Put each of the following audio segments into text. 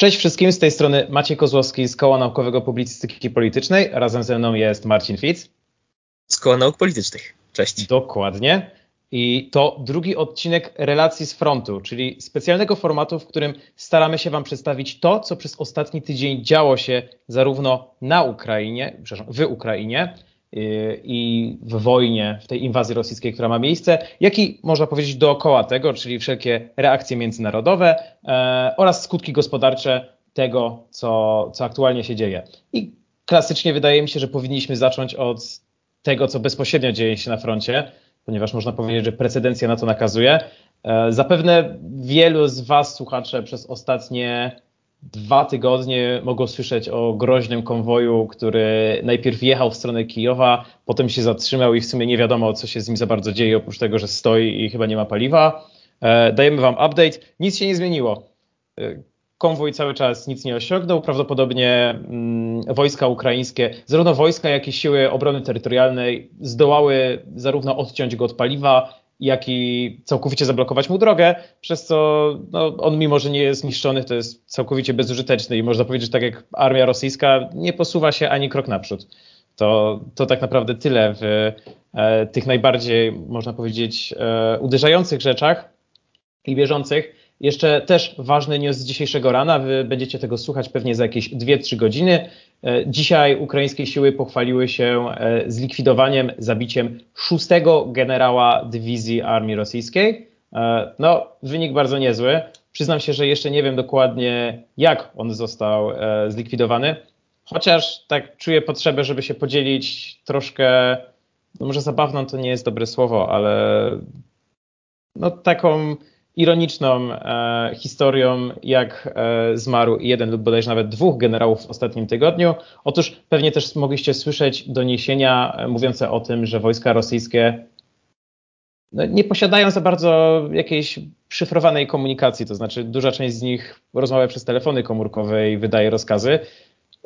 Cześć wszystkim, z tej strony Maciej Kozłowski z Koła Naukowego Publicystyki Politycznej. Razem ze mną jest Marcin Fitz. Z Koła Nauk Politycznych. Cześć. Dokładnie. I to drugi odcinek Relacji z Frontu, czyli specjalnego formatu, w którym staramy się Wam przedstawić to, co przez ostatni tydzień działo się zarówno na Ukrainie, przepraszam, w Ukrainie i w wojnie, w tej inwazji rosyjskiej, która ma miejsce, jak i można powiedzieć dookoła tego, czyli wszelkie reakcje międzynarodowe e, oraz skutki gospodarcze tego, co, co aktualnie się dzieje. I klasycznie wydaje mi się, że powinniśmy zacząć od tego, co bezpośrednio dzieje się na froncie, ponieważ można powiedzieć, że precedencja na to nakazuje. E, zapewne wielu z Was, słuchacze, przez ostatnie dwa tygodnie mogą słyszeć o groźnym konwoju, który najpierw jechał w stronę Kijowa, potem się zatrzymał i w sumie nie wiadomo, co się z nim za bardzo dzieje, oprócz tego, że stoi i chyba nie ma paliwa. E, dajemy Wam update. Nic się nie zmieniło. E, konwój cały czas nic nie osiągnął. Prawdopodobnie mm, wojska ukraińskie, zarówno wojska, jak i siły obrony terytorialnej zdołały zarówno odciąć go od paliwa, jak i całkowicie zablokować mu drogę, przez co no, on mimo, że nie jest niszczony, to jest całkowicie bezużyteczny i można powiedzieć, że tak jak armia rosyjska nie posuwa się ani krok naprzód. To, to tak naprawdę tyle w e, tych najbardziej, można powiedzieć, e, uderzających rzeczach i bieżących. Jeszcze też ważny news z dzisiejszego rana, wy będziecie tego słuchać pewnie za jakieś 2-3 godziny. E, dzisiaj ukraińskie siły pochwaliły się e, zlikwidowaniem, zabiciem szóstego generała dywizji armii rosyjskiej. E, no, wynik bardzo niezły. Przyznam się, że jeszcze nie wiem dokładnie, jak on został zlikwidowany, chociaż tak czuję potrzebę, żeby się podzielić troszkę, no może zabawną to nie jest dobre słowo, ale no taką ironiczną e, historią, jak e, zmarł jeden lub bodajże nawet dwóch generałów w ostatnim tygodniu. Otóż pewnie też mogliście słyszeć doniesienia e, mówiące o tym, że wojska rosyjskie no, nie posiadają za bardzo jakiejś szyfrowanej komunikacji, to znaczy duża część z nich rozmawia przez telefony komórkowe i wydaje rozkazy.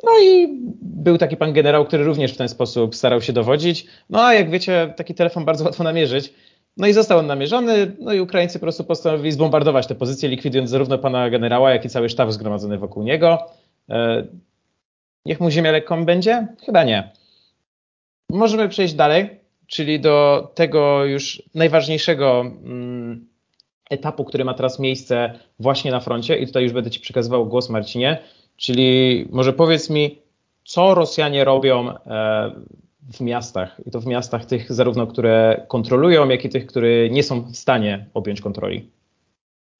No i był taki pan generał, który również w ten sposób starał się dowodzić. No a jak wiecie, taki telefon bardzo łatwo namierzyć. No i został on namierzony, no i Ukraińcy po prostu postanowili zbombardować te pozycje, likwidując zarówno pana generała, jak i cały sztab zgromadzony wokół niego. E, niech mu ziemia lekką będzie? Chyba nie. Możemy przejść dalej, czyli do tego już najważniejszego mm, etapu, który ma teraz miejsce właśnie na froncie i tutaj już będę Ci przekazywał głos Marcinie, czyli może powiedz mi, co Rosjanie robią e, w miastach i to w miastach tych zarówno, które kontrolują, jak i tych, które nie są w stanie objąć kontroli.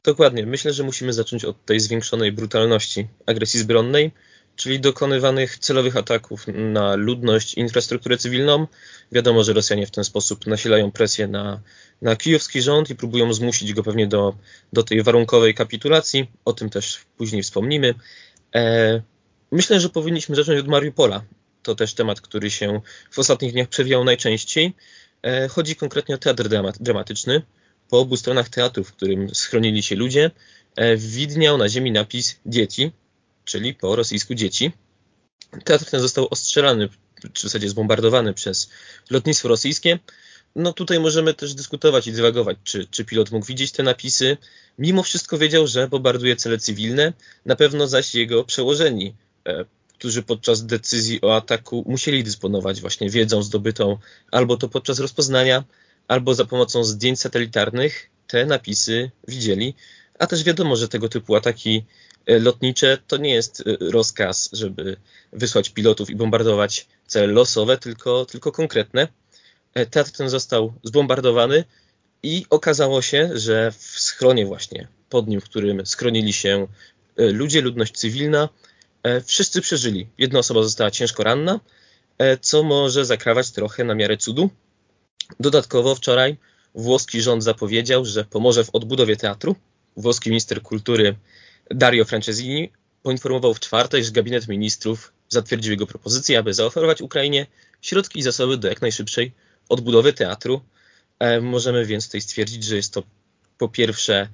Dokładnie. Myślę, że musimy zacząć od tej zwiększonej brutalności agresji zbronnej, czyli dokonywanych celowych ataków na ludność, infrastrukturę cywilną. Wiadomo, że Rosjanie w ten sposób nasilają presję na, na kijowski rząd i próbują zmusić go pewnie do, do tej warunkowej kapitulacji. O tym też później wspomnimy. E, myślę, że powinniśmy zacząć od Mariupola, to też temat, który się w ostatnich dniach przewijał najczęściej. E, chodzi konkretnie o teatr dramatyczny. Po obu stronach teatru, w którym schronili się ludzie, e, widniał na ziemi napis dzieci, czyli po rosyjsku dzieci. Teatr ten został ostrzelany, czy w zasadzie zbombardowany przez lotnictwo rosyjskie. No tutaj możemy też dyskutować i dywagować, czy, czy pilot mógł widzieć te napisy. Mimo wszystko wiedział, że bombarduje cele cywilne, na pewno zaś jego przełożeni e, którzy podczas decyzji o ataku musieli dysponować właśnie wiedzą zdobytą albo to podczas rozpoznania, albo za pomocą zdjęć satelitarnych te napisy widzieli. A też wiadomo, że tego typu ataki e, lotnicze to nie jest e, rozkaz, żeby wysłać pilotów i bombardować cele losowe, tylko, tylko konkretne. E, teatr ten został zbombardowany i okazało się, że w schronie właśnie pod nim, w którym schronili się ludzie, ludność cywilna, wszyscy przeżyli. Jedna osoba została ciężko ranna, e, co może zakrawać trochę na miarę cudu. Dodatkowo wczoraj włoski rząd zapowiedział, że pomoże w odbudowie teatru. Włoski minister kultury Dario Franceschini poinformował w czwartek, że gabinet ministrów zatwierdził jego propozycję, aby zaoferować Ukrainie środki i zasoby do jak najszybszej odbudowy teatru. E, możemy więc tutaj stwierdzić, że jest to po pierwsze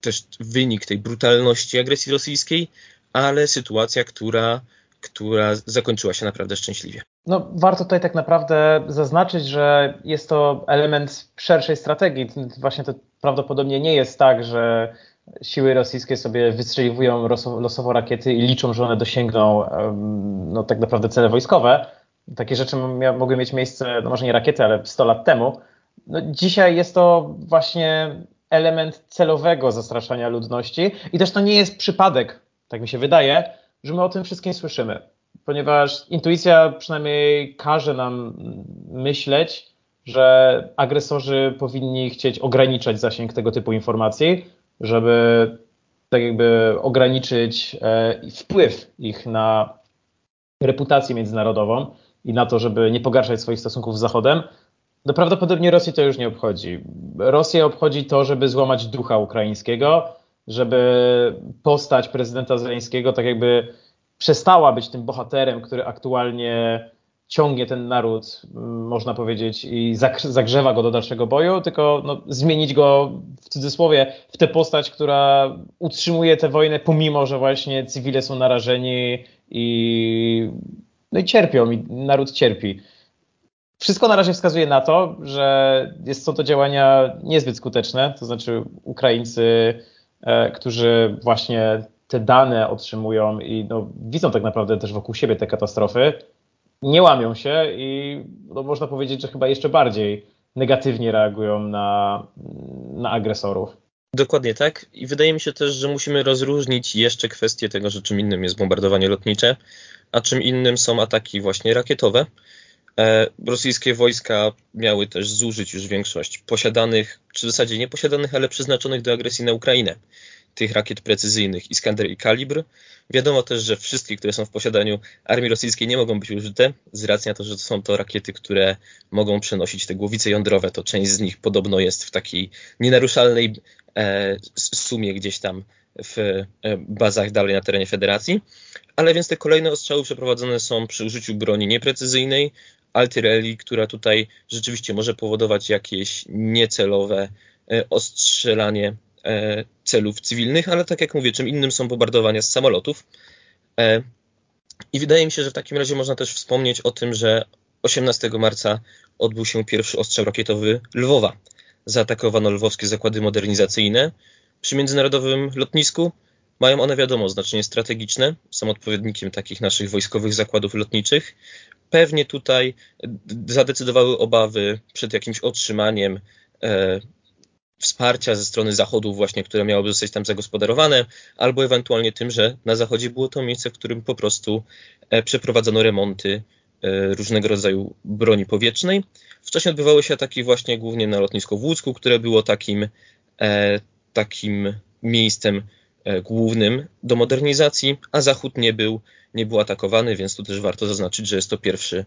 też wynik tej brutalności agresji rosyjskiej, ale sytuacja, która, która zakończyła się naprawdę szczęśliwie. No, warto tutaj tak naprawdę zaznaczyć, że jest to element szerszej strategii. Właśnie to prawdopodobnie nie jest tak, że siły rosyjskie sobie wystrzeliwują losowo rakiety i liczą, że one dosięgną no, tak naprawdę cele wojskowe. Takie rzeczy mogły mieć miejsce, no może nie rakiety, ale 100 lat temu. No, dzisiaj jest to właśnie element celowego zastraszania ludności i też to nie jest przypadek, tak mi się wydaje, że my o tym wszystkim słyszymy, ponieważ intuicja przynajmniej każe nam myśleć, że agresorzy powinni chcieć ograniczać zasięg tego typu informacji, żeby tak jakby ograniczyć e, wpływ ich na reputację międzynarodową i na to, żeby nie pogarszać swoich stosunków z Zachodem. No prawdopodobnie Rosji to już nie obchodzi. Rosję obchodzi to, żeby złamać ducha ukraińskiego, żeby postać prezydenta Zeleńskiego tak jakby przestała być tym bohaterem, który aktualnie ciągnie ten naród, można powiedzieć, i zagrzewa go do dalszego boju, tylko no, zmienić go w cudzysłowie w tę postać, która utrzymuje tę wojnę, pomimo że właśnie cywile są narażeni i, no i cierpią, i naród cierpi. Wszystko na razie wskazuje na to, że jest, są to działania niezbyt skuteczne, to znaczy Ukraińcy, którzy właśnie te dane otrzymują i no, widzą tak naprawdę też wokół siebie te katastrofy, nie łamią się i no, można powiedzieć, że chyba jeszcze bardziej negatywnie reagują na, na agresorów. Dokładnie tak. I wydaje mi się też, że musimy rozróżnić jeszcze kwestię tego, że czym innym jest bombardowanie lotnicze, a czym innym są ataki właśnie rakietowe. E, rosyjskie wojska miały też zużyć już większość posiadanych, czy w zasadzie nie posiadanych, ale przeznaczonych do agresji na Ukrainę tych rakiet precyzyjnych Iskander i Kalibr. Wiadomo też, że wszystkie, które są w posiadaniu armii rosyjskiej nie mogą być użyte, z racji na to, że są to rakiety, które mogą przenosić te głowice jądrowe, to część z nich podobno jest w takiej nienaruszalnej e, sumie gdzieś tam w e, bazach dalej na terenie federacji. Ale więc te kolejne ostrzały przeprowadzone są przy użyciu broni nieprecyzyjnej, artylerii, która tutaj rzeczywiście może powodować jakieś niecelowe e, ostrzelanie E, celów cywilnych, ale tak jak mówię, czym innym są bombardowania z samolotów. E, I wydaje mi się, że w takim razie można też wspomnieć o tym, że 18 marca odbył się pierwszy ostrzał rakietowy Lwowa. Zaatakowano lwowskie zakłady modernizacyjne. Przy międzynarodowym lotnisku mają one, wiadomo, znaczenie strategiczne, są odpowiednikiem takich naszych wojskowych zakładów lotniczych. Pewnie tutaj zadecydowały obawy przed jakimś otrzymaniem e, wsparcia ze strony Zachodu właśnie, które miałoby zostać tam zagospodarowane, albo ewentualnie tym, że na Zachodzie było to miejsce, w którym po prostu e, przeprowadzono remonty e, różnego rodzaju broni powietrznej. Wcześniej odbywały się ataki właśnie głównie na lotnisko w Łódzku, które było takim, e, takim miejscem głównym do modernizacji, a Zachód nie był, nie był atakowany, więc tu też warto zaznaczyć, że jest to pierwszy,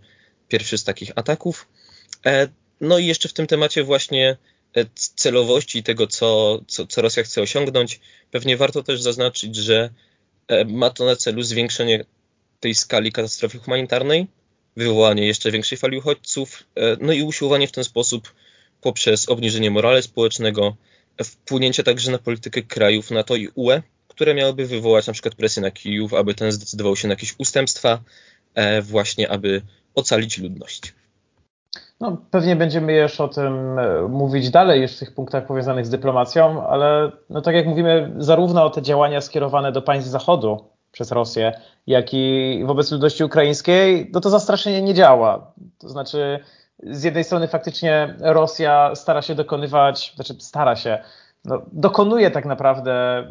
pierwszy z takich ataków. No i jeszcze w tym temacie właśnie E, celowości tego, co, co, co Rosja chce osiągnąć, pewnie warto też zaznaczyć, że e, ma to na celu zwiększenie tej skali katastrofy humanitarnej, wywołanie jeszcze większej fali uchodźców, e, no i usiłowanie w ten sposób poprzez obniżenie morale społecznego, wpłynięcie także na politykę krajów NATO i UE, które miałyby wywołać na przykład presję na Kijów, aby ten zdecydował się na jakieś ustępstwa, właśnie aby ocalić ludność. No, pewnie będziemy jeszcze o tym e, mówić dalej, już w tych punktach powiązanych z dyplomacją, ale no, tak jak mówimy, zarówno te działania skierowane do państw Zachodu przez Rosję, jak i wobec ludności ukraińskiej, no to zastraszenie nie działa. To znaczy, z jednej strony faktycznie Rosja stara się dokonywać, znaczy stara się, no, dokonuje tak naprawdę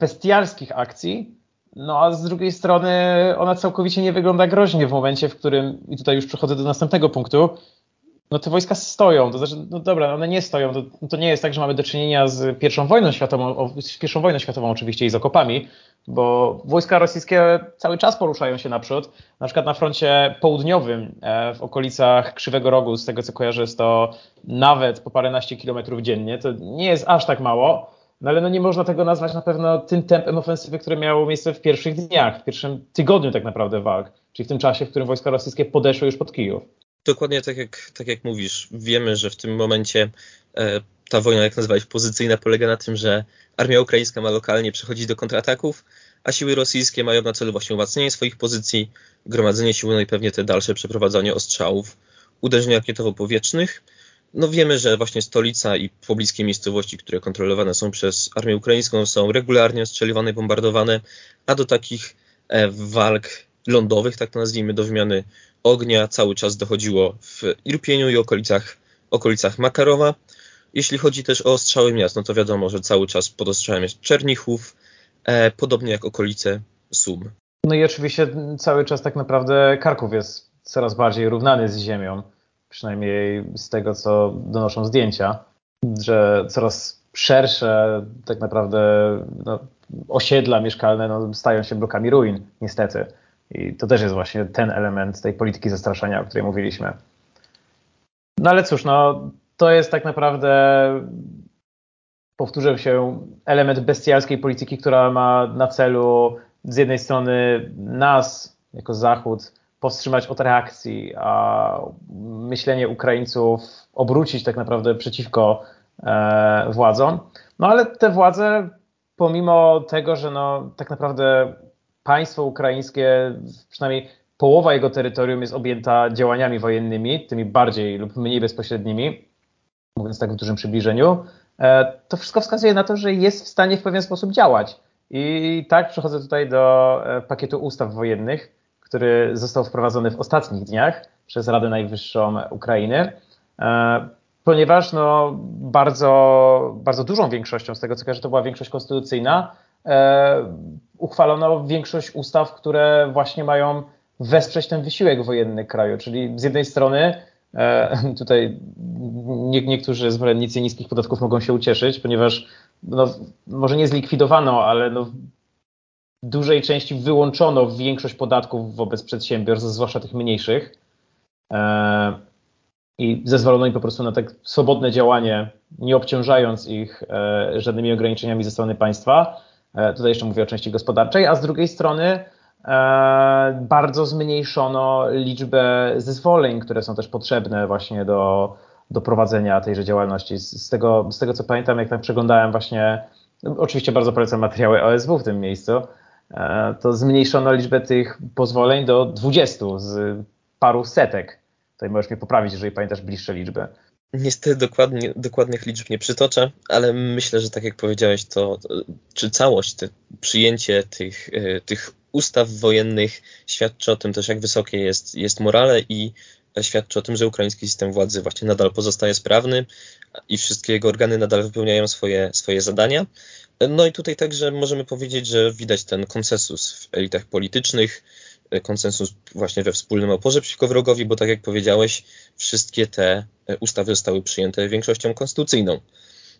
bestialskich akcji, no a z drugiej strony ona całkowicie nie wygląda groźnie w momencie, w którym, i tutaj już przechodzę do następnego punktu, no te wojska stoją, to znaczy, no dobra, one nie stoją, to, to nie jest tak, że mamy do czynienia z pierwszą wojną światową, z pierwszą wojną światową oczywiście i z okopami, bo wojska rosyjskie cały czas poruszają się naprzód, na przykład na froncie południowym, e, w okolicach Krzywego Rogu, z tego co kojarzę, jest to nawet po paręnaście kilometrów dziennie, to nie jest aż tak mało, no ale no nie można tego nazwać na pewno tym tempem ofensywy, które miało miejsce w pierwszych dniach, w pierwszym tygodniu tak naprawdę walk, czyli w tym czasie, w którym wojska rosyjskie podeszły już pod Kijów. Dokładnie tak jak, tak jak mówisz. Wiemy, że w tym momencie e, ta wojna, jak nazwać, pozycyjna polega na tym, że armia ukraińska ma lokalnie przechodzić do kontrataków, a siły rosyjskie mają na celu właśnie umacnienie swoich pozycji, gromadzenie sił, no i pewnie te dalsze przeprowadzanie ostrzałów, uderzeń rakietowo-powietrznych. No wiemy, że właśnie stolica i pobliskie miejscowości, które kontrolowane są przez armię ukraińską, są regularnie ostrzeliwane i bombardowane, a do takich e, walk lądowych, tak to nazwijmy, do wymiany ognia cały czas dochodziło w Irpieniu i okolicach, okolicach Makarowa. Jeśli chodzi też o ostrzały miast, no to wiadomo, że cały czas pod ostrzałem jest Czernichów, e, podobnie jak okolice Sum. No i oczywiście cały czas tak naprawdę Karków jest coraz bardziej równany z ziemią, przynajmniej z tego, co donoszą zdjęcia, że coraz szersze tak naprawdę no, osiedla mieszkalne no, stają się blokami ruin, niestety. I to też jest właśnie ten element tej polityki zastraszania, o której mówiliśmy. No ale cóż, no, to jest tak naprawdę, powtórzę się, element bestialskiej polityki, która ma na celu z jednej strony nas, jako Zachód, powstrzymać od reakcji, a myślenie Ukraińców obrócić tak naprawdę przeciwko e, władzom. No ale te władze, pomimo tego, że no, tak naprawdę państwo ukraińskie, przynajmniej połowa jego terytorium jest objęta działaniami wojennymi, tymi bardziej lub mniej bezpośrednimi, mówiąc tak w dużym przybliżeniu, e, to wszystko wskazuje na to, że jest w stanie w pewien sposób działać. I tak przechodzę tutaj do e, pakietu ustaw wojennych, który został wprowadzony w ostatnich dniach przez Radę Najwyższą Ukrainy, e, ponieważ no, bardzo, bardzo dużą większością, z tego co kojarzę, to była większość konstytucyjna, uchwalono większość ustaw, które właśnie mają wesprzeć ten wysiłek wojenny kraju. Czyli z jednej strony e, tutaj nie, niektórzy zwolennicy niskich podatków mogą się ucieszyć, ponieważ no, może nie zlikwidowano, ale no, dużej części wyłączono większość podatków wobec przedsiębiorstw, zwłaszcza tych mniejszych. E, I zezwolono im po prostu na tak swobodne działanie, nie obciążając ich e, żadnymi ograniczeniami ze strony państwa. Tutaj jeszcze mówię o części gospodarczej, a z drugiej strony E, bardzo zmniejszono liczbę zezwoleń, które są też potrzebne właśnie do, do prowadzenia tejże działalności. Z, tego, z tego co pamiętam, jak tam przeglądałem właśnie, oczywiście bardzo polecam materiały OSW w tym miejscu, e, to zmniejszono liczbę tych pozwoleń do 20 z paru setek. Tutaj możesz mnie poprawić, jeżeli pamiętasz bliższe liczby. Niestety dokładnie, dokładnych liczb nie przytoczę, ale myślę, że tak jak powiedziałeś, to, czy całość, to przyjęcie tych, e, tych ustaw wojennych świadczy o tym też, jak wysokie jest, jest morale i świadczy o tym, że ukraiński system władzy właśnie nadal pozostaje sprawny i wszystkie jego organy nadal wypełniają swoje, swoje zadania. No i tutaj także możemy powiedzieć, że widać ten konsensus w elitach politycznych, konsensus właśnie we wspólnym oporze przeciwko wrogowi, bo tak jak powiedziałeś, wszystkie te ustawy zostały przyjęte większością konstytucyjną.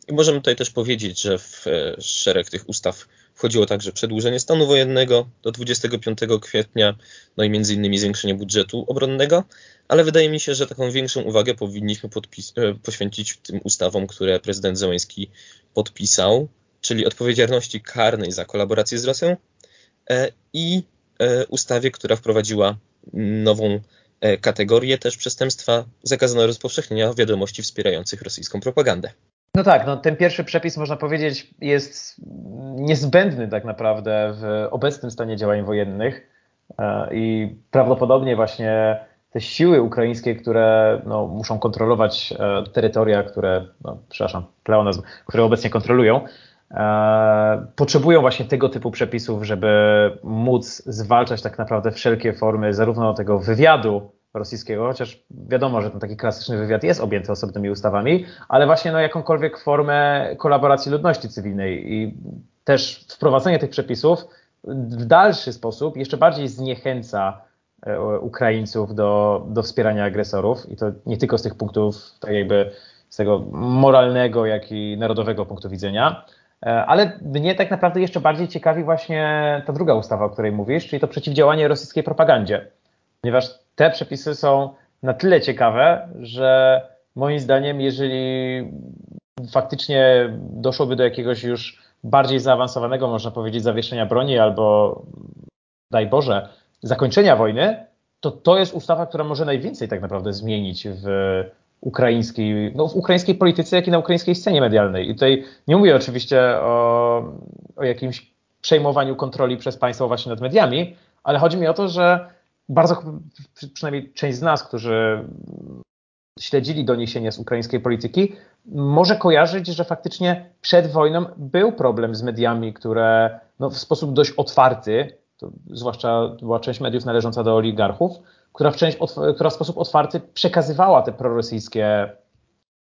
I możemy tutaj też powiedzieć, że w szereg tych ustaw Wchodziło także przedłużenie stanu wojennego do 25 kwietnia, no i między innymi zwiększenie budżetu obronnego, ale wydaje mi się, że taką większą uwagę powinniśmy e, poświęcić tym ustawom, które prezydent Zełański podpisał, czyli odpowiedzialności karnej za kolaborację z Rosją e, i e, ustawie, która wprowadziła nową kategorię też przestępstwa zakazano rozpowszechnienia wiadomości wspierających rosyjską propagandę. No tak, no ten pierwszy przepis można powiedzieć jest niezbędny tak naprawdę w obecnym stanie działań wojennych e, i prawdopodobnie właśnie te siły ukraińskie, które no, muszą kontrolować e, terytoria, które, no, przepraszam, pleonazm, które obecnie kontrolują, e, potrzebują właśnie tego typu przepisów, żeby móc zwalczać tak naprawdę wszelkie formy zarówno tego wywiadu rosyjskiego, chociaż wiadomo, że ten taki klasyczny wywiad jest objęty osobnymi ustawami, ale właśnie no, jakąkolwiek formę kolaboracji ludności cywilnej i też wprowadzenie tych przepisów w dalszy sposób jeszcze bardziej zniechęca e, Ukraińców do, do wspierania agresorów i to nie tylko z tych punktów tak jakby z tego moralnego, jak i narodowego punktu widzenia. E, ale mnie tak naprawdę jeszcze bardziej ciekawi właśnie ta druga ustawa, o której mówisz, czyli to przeciwdziałanie rosyjskiej propagandzie. Ponieważ te przepisy są na tyle ciekawe, że moim zdaniem, jeżeli faktycznie doszłoby do jakiegoś już bardziej zaawansowanego, można powiedzieć, zawieszenia broni albo, daj Boże, zakończenia wojny, to to jest ustawa, która może najwięcej tak naprawdę zmienić w ukraińskiej, no w ukraińskiej polityce, jak i na ukraińskiej scenie medialnej. I tutaj nie mówię oczywiście o, o jakimś przejmowaniu kontroli przez państwo właśnie nad mediami, ale chodzi mi o to, że bardzo, przynajmniej część z nas, którzy śledzili doniesienia z ukraińskiej polityki, może kojarzyć, że faktycznie przed wojną był problem z mediami, które no, w sposób dość otwarty, zwłaszcza była część mediów należąca do oligarchów, która w, część, która w sposób otwarty przekazywała te prorosyjskie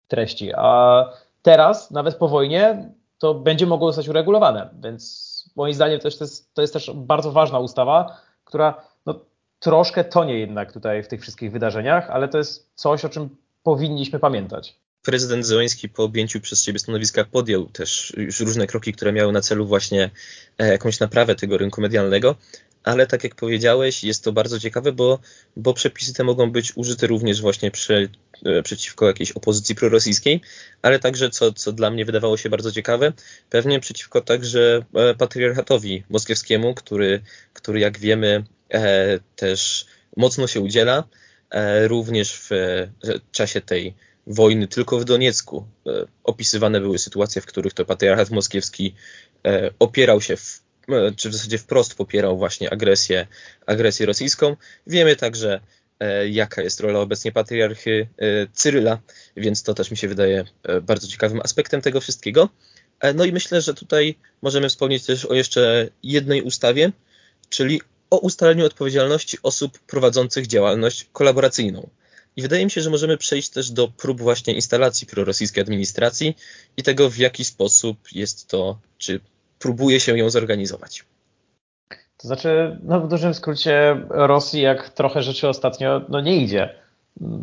treści. A teraz, nawet po wojnie, to będzie mogło zostać uregulowane. Więc moim zdaniem też to, jest, to jest też bardzo ważna ustawa, która no, troszkę tonie jednak tutaj w tych wszystkich wydarzeniach, ale to jest coś, o czym powinniśmy pamiętać. Prezydent Zełański po objęciu przez siebie stanowiska podjął też już różne kroki, które miały na celu właśnie e, jakąś naprawę tego rynku medialnego ale tak jak powiedziałeś, jest to bardzo ciekawe, bo, bo przepisy te mogą być użyte również właśnie przy, e, przeciwko jakiejś opozycji prorosyjskiej, ale także, co, co dla mnie wydawało się bardzo ciekawe, pewnie przeciwko także e, patriarchatowi moskiewskiemu, który, który jak wiemy e, też mocno się udziela, e, również w czasie tej wojny tylko w Doniecku. E, opisywane były sytuacje, w których to patriarchat moskiewski e, opierał się w E, czy w zasadzie wprost popierał właśnie agresję, agresję rosyjską. Wiemy także, e, jaka jest rola obecnie patriarchy e, Cyryla, więc to też mi się wydaje bardzo ciekawym aspektem tego wszystkiego. No i myślę, że tutaj możemy wspomnieć też o jeszcze jednej ustawie, czyli o ustaleniu odpowiedzialności osób prowadzących działalność kolaboracyjną. I wydaje mi się, że możemy przejść też do prób właśnie instalacji prorosyjskiej administracji i tego, w jaki sposób jest to, czy próbuje się ją zorganizować. To znaczy, no w dużym skrócie Rosji, jak trochę rzeczy ostatnio, no nie idzie.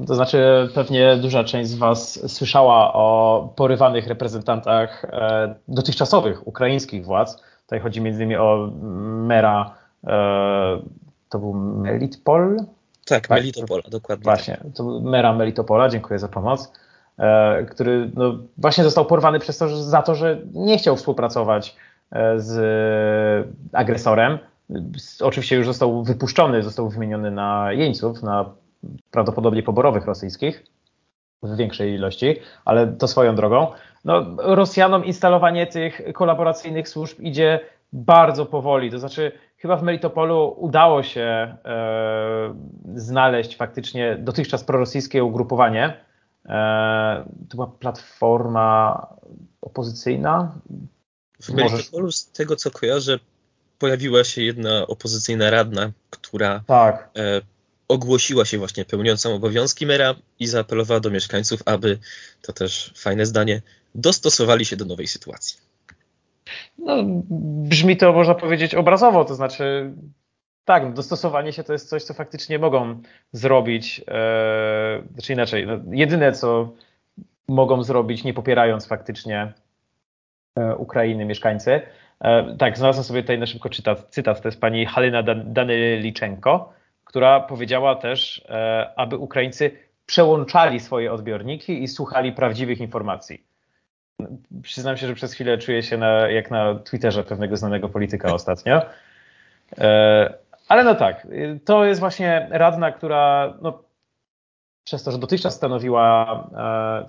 To znaczy, pewnie duża część z Was słyszała o porywanych reprezentantach e, dotychczasowych ukraińskich władz. Tutaj chodzi między innymi o mera, e, to był Melitpol? Tak, tak? Melitopola, dokładnie. Właśnie, to był mera Melitopola, dziękuję za pomoc, e, który no, właśnie został porwany przez to, że, za to, że nie chciał współpracować z agresorem. Oczywiście już został wypuszczony, został wymieniony na jeńców, na prawdopodobnie poborowych rosyjskich w większej ilości, ale to swoją drogą. No, Rosjanom instalowanie tych kolaboracyjnych służb idzie bardzo powoli. To znaczy, chyba w Melitopolu udało się e, znaleźć faktycznie dotychczas prorosyjskie ugrupowanie. E, to była platforma opozycyjna, w Melitopolu, z tego co kojarzę, pojawiła się jedna opozycyjna radna, która tak. e, ogłosiła się właśnie pełniącą obowiązki mera i zaapelowała do mieszkańców, aby, to też fajne zdanie, dostosowali się do nowej sytuacji. No, brzmi to, można powiedzieć, obrazowo, to znaczy tak, no, dostosowanie się to jest coś, co faktycznie mogą zrobić, e, znaczy inaczej, no, jedyne co mogą zrobić, nie popierając faktycznie Ukrainy mieszkańcy. E, tak, znalazłem sobie tutaj na szybko cytat, cytat to jest pani Halina Danyliczenko, która powiedziała też, e, aby Ukraińcy przełączali swoje odbiorniki i słuchali prawdziwych informacji. Przyznam się, że przez chwilę czuję się na, jak na Twitterze pewnego znanego polityka ostatnio. Ale no tak, to jest właśnie radna, która no, przez to, że dotychczas stanowiła,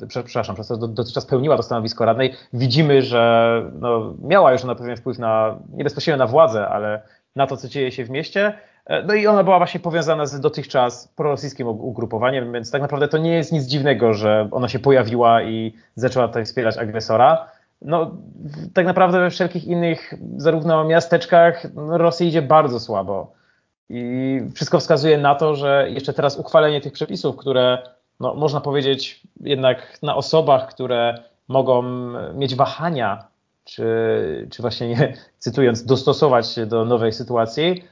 e, przepraszam, przez to, że dotychczas pełniła to stanowisko radnej, widzimy, że no, miała już ona pewien wpływ na, nie bezpośrednio na władzę, ale na to, co dzieje się w mieście. E, no i ona była właśnie powiązana z dotychczas prorosyjskim ugrupowaniem, więc tak naprawdę to nie jest nic dziwnego, że ona się pojawiła i zaczęła tutaj wspierać agresora. No, tak naprawdę we wszelkich innych, zarówno miasteczkach, no, Rosja idzie bardzo słabo. I wszystko wskazuje na to, że jeszcze teraz uchwalenie tych przepisów, które no, można powiedzieć jednak na osobach, które mogą mieć wahania, czy, czy właśnie nie, cytując, dostosować się do nowej sytuacji,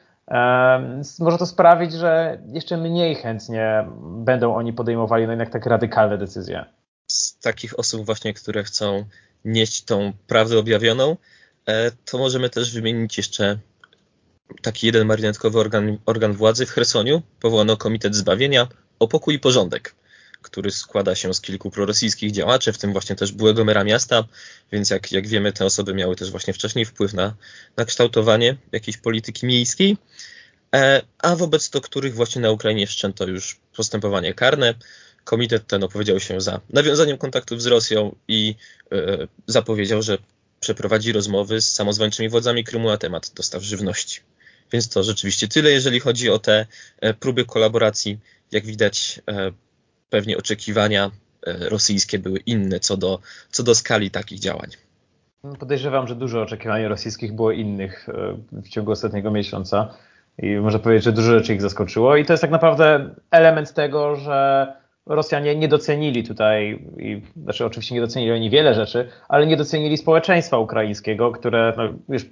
może to sprawić, że jeszcze mniej chętnie będą oni podejmowali no jednak tak radykalne decyzje. Z takich osób właśnie, które chcą nieść tą prawdę objawioną, e, to możemy też wymienić jeszcze taki jeden marionetkowy organ, organ władzy w Chersoniu powołano Komitet Zbawienia o pokój i porządek, który składa się z kilku prorosyjskich działaczy, w tym właśnie też byłego mera miasta, więc jak, jak wiemy, te osoby miały też właśnie wcześniej wpływ na, na kształtowanie jakiejś polityki miejskiej, e, a wobec to których właśnie na Ukrainie wszczęto już postępowanie karne. Komitet ten opowiedział się za nawiązaniem kontaktów z Rosją i e, zapowiedział, że przeprowadzi rozmowy z samozwańczymi władzami Krymu na temat dostaw żywności. Więc to rzeczywiście tyle, jeżeli chodzi o te e, próby kolaboracji. Jak widać, e, pewnie oczekiwania e, rosyjskie były inne co do, co do skali takich działań. Podejrzewam, że dużo oczekiwań rosyjskich było innych w ciągu ostatniego miesiąca i można powiedzieć, że dużo rzeczy ich zaskoczyło i to jest tak naprawdę element tego, że Rosjanie nie docenili tutaj, i, znaczy oczywiście nie docenili oni wiele rzeczy, ale nie docenili społeczeństwa ukraińskiego, które no, już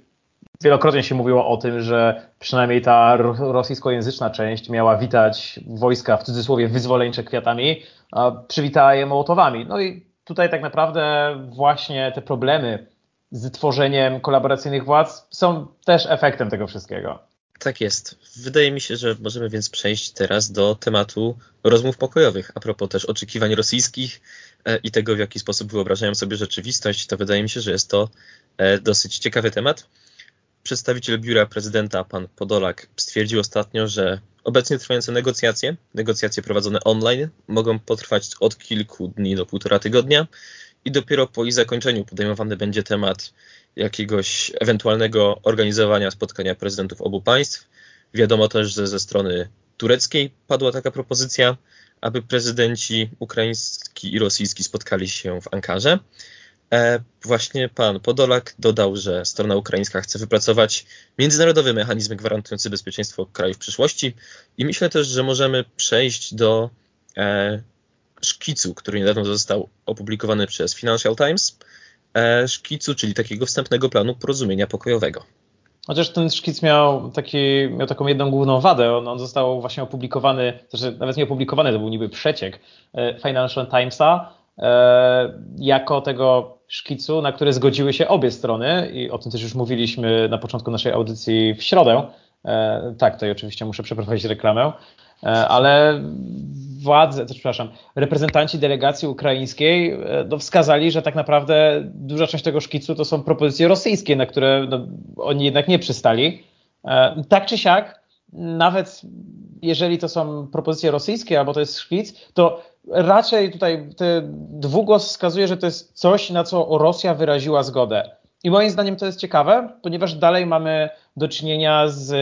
wielokrotnie się mówiło o tym, że przynajmniej ta rosyjskojęzyczna część miała witać wojska w cudzysłowie wyzwoleńcze kwiatami, a przywitała je mołotowami. No i tutaj tak naprawdę właśnie te problemy z tworzeniem kolaboracyjnych władz są też efektem tego wszystkiego. Tak jest. Wydaje mi się, że możemy więc przejść teraz do tematu rozmów pokojowych. A propos też oczekiwań rosyjskich e, i tego, w jaki sposób wyobrażają sobie rzeczywistość, to wydaje mi się, że jest to e, dosyć ciekawy temat. Przedstawiciel biura prezydenta, pan Podolak, stwierdził ostatnio, że obecnie trwające negocjacje, negocjacje prowadzone online, mogą potrwać od kilku dni do półtora tygodnia i dopiero po ich zakończeniu podejmowany będzie temat jakiegoś ewentualnego organizowania spotkania prezydentów obu państw. Wiadomo też, że ze strony tureckiej padła taka propozycja, aby prezydenci ukraiński i rosyjski spotkali się w Ankarze. E, właśnie pan Podolak dodał, że strona ukraińska chce wypracować międzynarodowy mechanizm gwarantujący bezpieczeństwo kraju w przyszłości i myślę też, że możemy przejść do e, szkicu, który niedawno został opublikowany przez Financial Times, e, szkicu, czyli takiego wstępnego planu porozumienia pokojowego. Chociaż ten szkic miał, taki, miał taką jedną główną wadę. On, on został właśnie opublikowany, znaczy nawet nie opublikowany, to był niby przeciek Financial Timesa, jako tego szkicu, na który zgodziły się obie strony i o tym też już mówiliśmy na początku naszej audycji w środę. Tak, tutaj oczywiście muszę przeprowadzić reklamę, ale władze, przepraszam, reprezentanci delegacji ukraińskiej e, no, wskazali, że tak naprawdę duża część tego szkicu to są propozycje rosyjskie, na które no, oni jednak nie przystali. E, tak czy siak, nawet jeżeli to są propozycje rosyjskie albo to jest szkic, to raczej tutaj dwugłos wskazuje, że to jest coś, na co Rosja wyraziła zgodę. I moim zdaniem to jest ciekawe, ponieważ dalej mamy do czynienia z,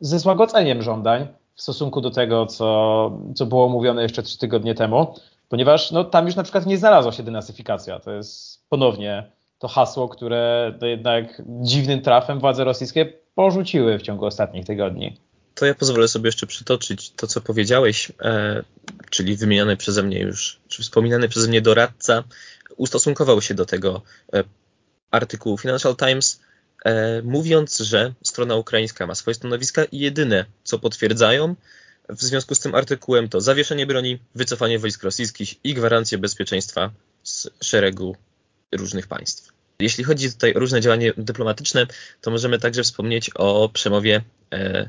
ze złagodzeniem żądań w stosunku do tego, co, co było mówione jeszcze trzy tygodnie temu, ponieważ no, tam już na przykład nie znalazła się denasyfikacja. To jest ponownie to hasło, które to jednak dziwnym trafem władze rosyjskie porzuciły w ciągu ostatnich tygodni. To ja pozwolę sobie jeszcze przytoczyć to, co powiedziałeś, e, czyli wymieniany przeze mnie już, czy wspominany przeze mnie doradca, ustosunkował się do tego e, artykułu Financial Times E, mówiąc, że strona ukraińska ma swoje stanowiska i jedyne, co potwierdzają w związku z tym artykułem, to zawieszenie broni, wycofanie wojsk rosyjskich i gwarancje bezpieczeństwa z szeregu różnych państw. Jeśli chodzi tutaj o różne działania dyplomatyczne, to możemy także wspomnieć o przemowie e,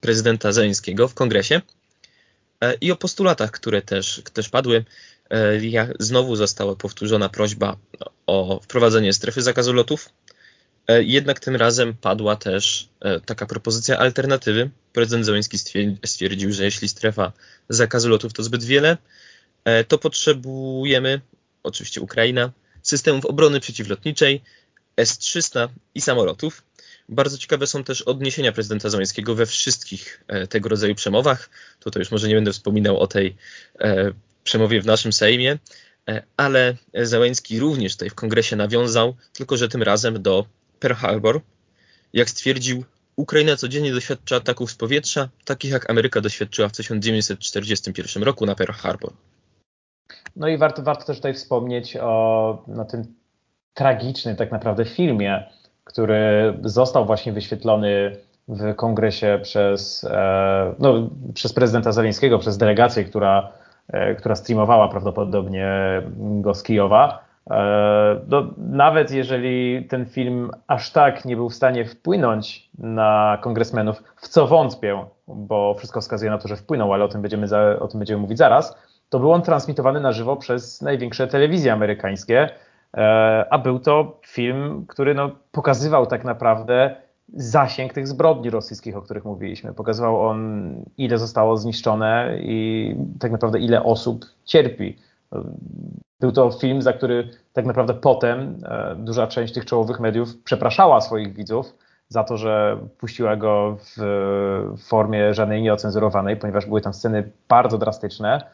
prezydenta Zeleńskiego w kongresie e, i o postulatach, które też, też padły. Znowu została powtórzona prośba o wprowadzenie strefy zakazu lotów E, jednak tym razem padła też e, taka propozycja alternatywy. Prezydent Zełenski stwierdził, że jeśli strefa zakazu lotów to zbyt wiele, e, to potrzebujemy, oczywiście Ukraina, systemów obrony przeciwlotniczej, S-300 i samolotów. Bardzo ciekawe są też odniesienia prezydenta Zełenskiego we wszystkich tego rodzaju przemowach. Tutaj już może nie będę wspominał o tej przemowie w naszym Sejmie, ale Zełenski również tutaj w kongresie nawiązał, tylko że tym razem do Pearl Harbor. Jak stwierdził, Ukraina codziennie doświadcza ataków z powietrza, takich jak Ameryka doświadczyła w 1941 roku na Pearl Harbor. No i warto, warto też tutaj wspomnieć o no, tym tragicznym tak naprawdę filmie, który został właśnie wyświetlony w kongresie przez, e, no, przez prezydenta Zeleńskiego, przez delegację, która, e, która streamowała prawdopodobnie go z Kijowa. E, no, nawet jeżeli ten film aż tak nie był w stanie wpłynąć na kongresmenów, w co wątpię, bo wszystko wskazuje na to, że wpłynął, ale o tym będziemy, za, o tym będziemy mówić zaraz, to był on transmitowany na żywo przez największe telewizje amerykańskie, a był to film, który no, pokazywał tak naprawdę zasięg tych zbrodni rosyjskich, o których mówiliśmy. Pokazywał on, ile zostało zniszczone i tak naprawdę ile osób cierpi był to film, za który tak naprawdę potem e, duża część tych czołowych mediów przepraszała swoich widzów za to, że puściła go w formie żadnej nieocenzurowanej, ponieważ były tam sceny bardzo drastyczne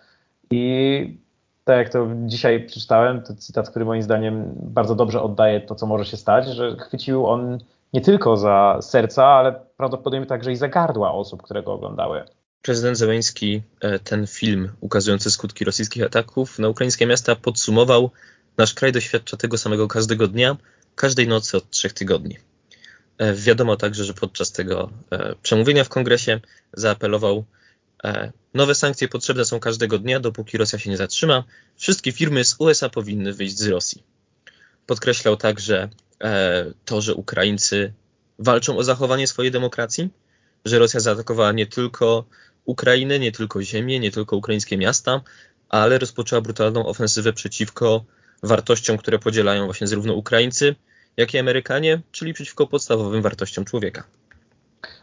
I tak jak to dzisiaj przeczytałem, to cytat, który moim zdaniem bardzo dobrze oddaje to, co może się stać, że chwycił on nie tylko za serca, ale prawdopodobnie także i za gardła osób, które go oglądały. Prezydent Zełenski e, ten film ukazujący skutki rosyjskich ataków na ukraińskie miasta podsumował: Nasz kraj doświadcza tego samego każdego dnia, każdej nocy od trzech tygodni. E, wiadomo także, że podczas tego e, przemówienia w kongresie zaapelował nowe sankcje potrzebne są każdego dnia, dopóki Rosja się nie zatrzyma. Wszystkie firmy z USA powinny wyjść z Rosji. Podkreślał także e, to, że Ukraińcy walczą o zachowanie swojej demokracji, że Rosja zaatakowała nie tylko Ukrainę, nie tylko ziemię, nie tylko ukraińskie miasta, ale rozpoczęła brutalną ofensywę przeciwko wartościom, które podzielają właśnie zarówno Ukraińcy, jak i Amerykanie, czyli przeciwko podstawowym wartościom człowieka.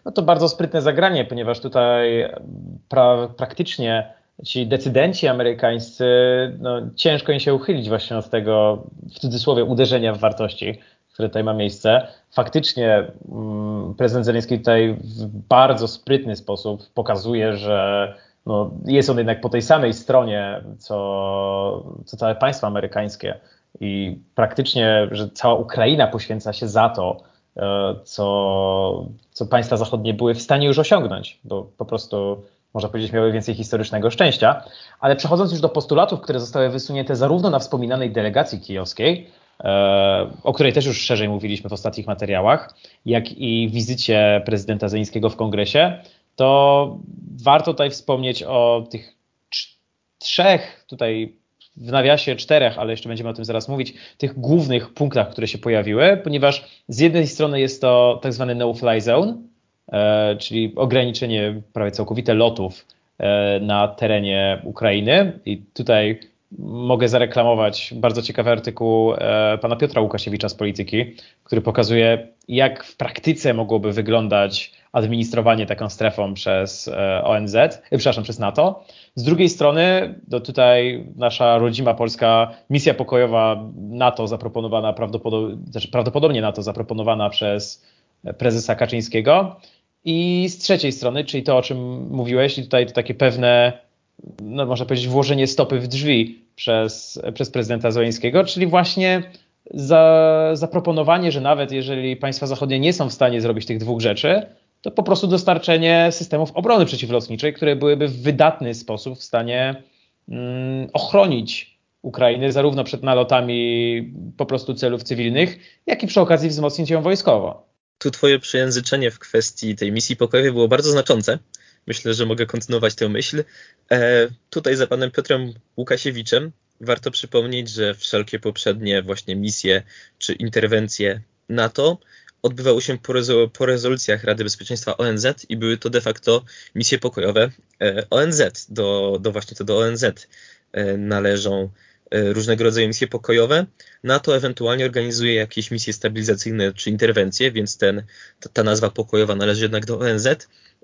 No to bardzo sprytne zagranie, ponieważ tutaj pra, praktycznie ci decydenci amerykańscy, no, ciężko im się uchylić właśnie od tego, w cudzysłowie, uderzenia w wartości, które tutaj ma miejsce. Faktycznie mm, prezydent Zelenski tutaj w bardzo sprytny sposób pokazuje, że no, jest on jednak po tej samej stronie, co, co całe państwo amerykańskie i praktycznie, że cała Ukraina poświęca się za to, E, co, co państwa zachodnie były w stanie już osiągnąć, bo po prostu można powiedzieć, miały więcej historycznego szczęścia. Ale przechodząc już do postulatów, które zostały wysunięte zarówno na wspominanej delegacji kijowskiej, e, o której też już szerzej mówiliśmy w ostatnich materiałach, jak i wizycie prezydenta Zelińskiego w kongresie, to warto tutaj wspomnieć o tych trzech tutaj w nawiasie czterech, ale jeszcze będziemy o tym zaraz mówić, tych głównych punktach, które się pojawiły, ponieważ z jednej strony jest to tak zwany no-fly zone, e, czyli ograniczenie prawie całkowite lotów e, na terenie Ukrainy. I tutaj mogę zareklamować bardzo ciekawy artykuł e, pana Piotra Łukasiewicza z Polityki, który pokazuje, jak w praktyce mogłoby wyglądać administrowanie taką strefą przez ONZ, przepraszam, przez NATO. Z drugiej strony, to tutaj nasza rodzima polska misja pokojowa NATO zaproponowana, prawdopodobnie, znaczy prawdopodobnie NATO zaproponowana przez prezesa Kaczyńskiego. I z trzeciej strony, czyli to, o czym mówiłeś, i tutaj to takie pewne, no można powiedzieć, włożenie stopy w drzwi przez, przez prezydenta Zeleńskiego, czyli właśnie za, zaproponowanie, że nawet jeżeli państwa zachodnie nie są w stanie zrobić tych dwóch rzeczy, to po prostu dostarczenie systemów obrony przeciwlotniczej, które byłyby w wydatny sposób w stanie mm, ochronić Ukrainę zarówno przed nalotami po prostu celów cywilnych, jak i przy okazji wzmocnić ją wojskowo. Tu twoje przejęzyczenie w kwestii tej misji pokojowej było bardzo znaczące. Myślę, że mogę kontynuować tę myśl. E, tutaj za panem Piotrem Łukasiewiczem warto przypomnieć, że wszelkie poprzednie właśnie misje czy interwencje NATO odbywały się po, po, rezolucjach Rady Bezpieczeństwa ONZ i były to de facto misje pokojowe e, ONZ. Do, do właśnie to do ONZ e, należą różnego rodzaju misje pokojowe. NATO ewentualnie organizuje jakieś misje stabilizacyjne czy interwencje, więc ten, ta nazwa pokojowa należy jednak do ONZ.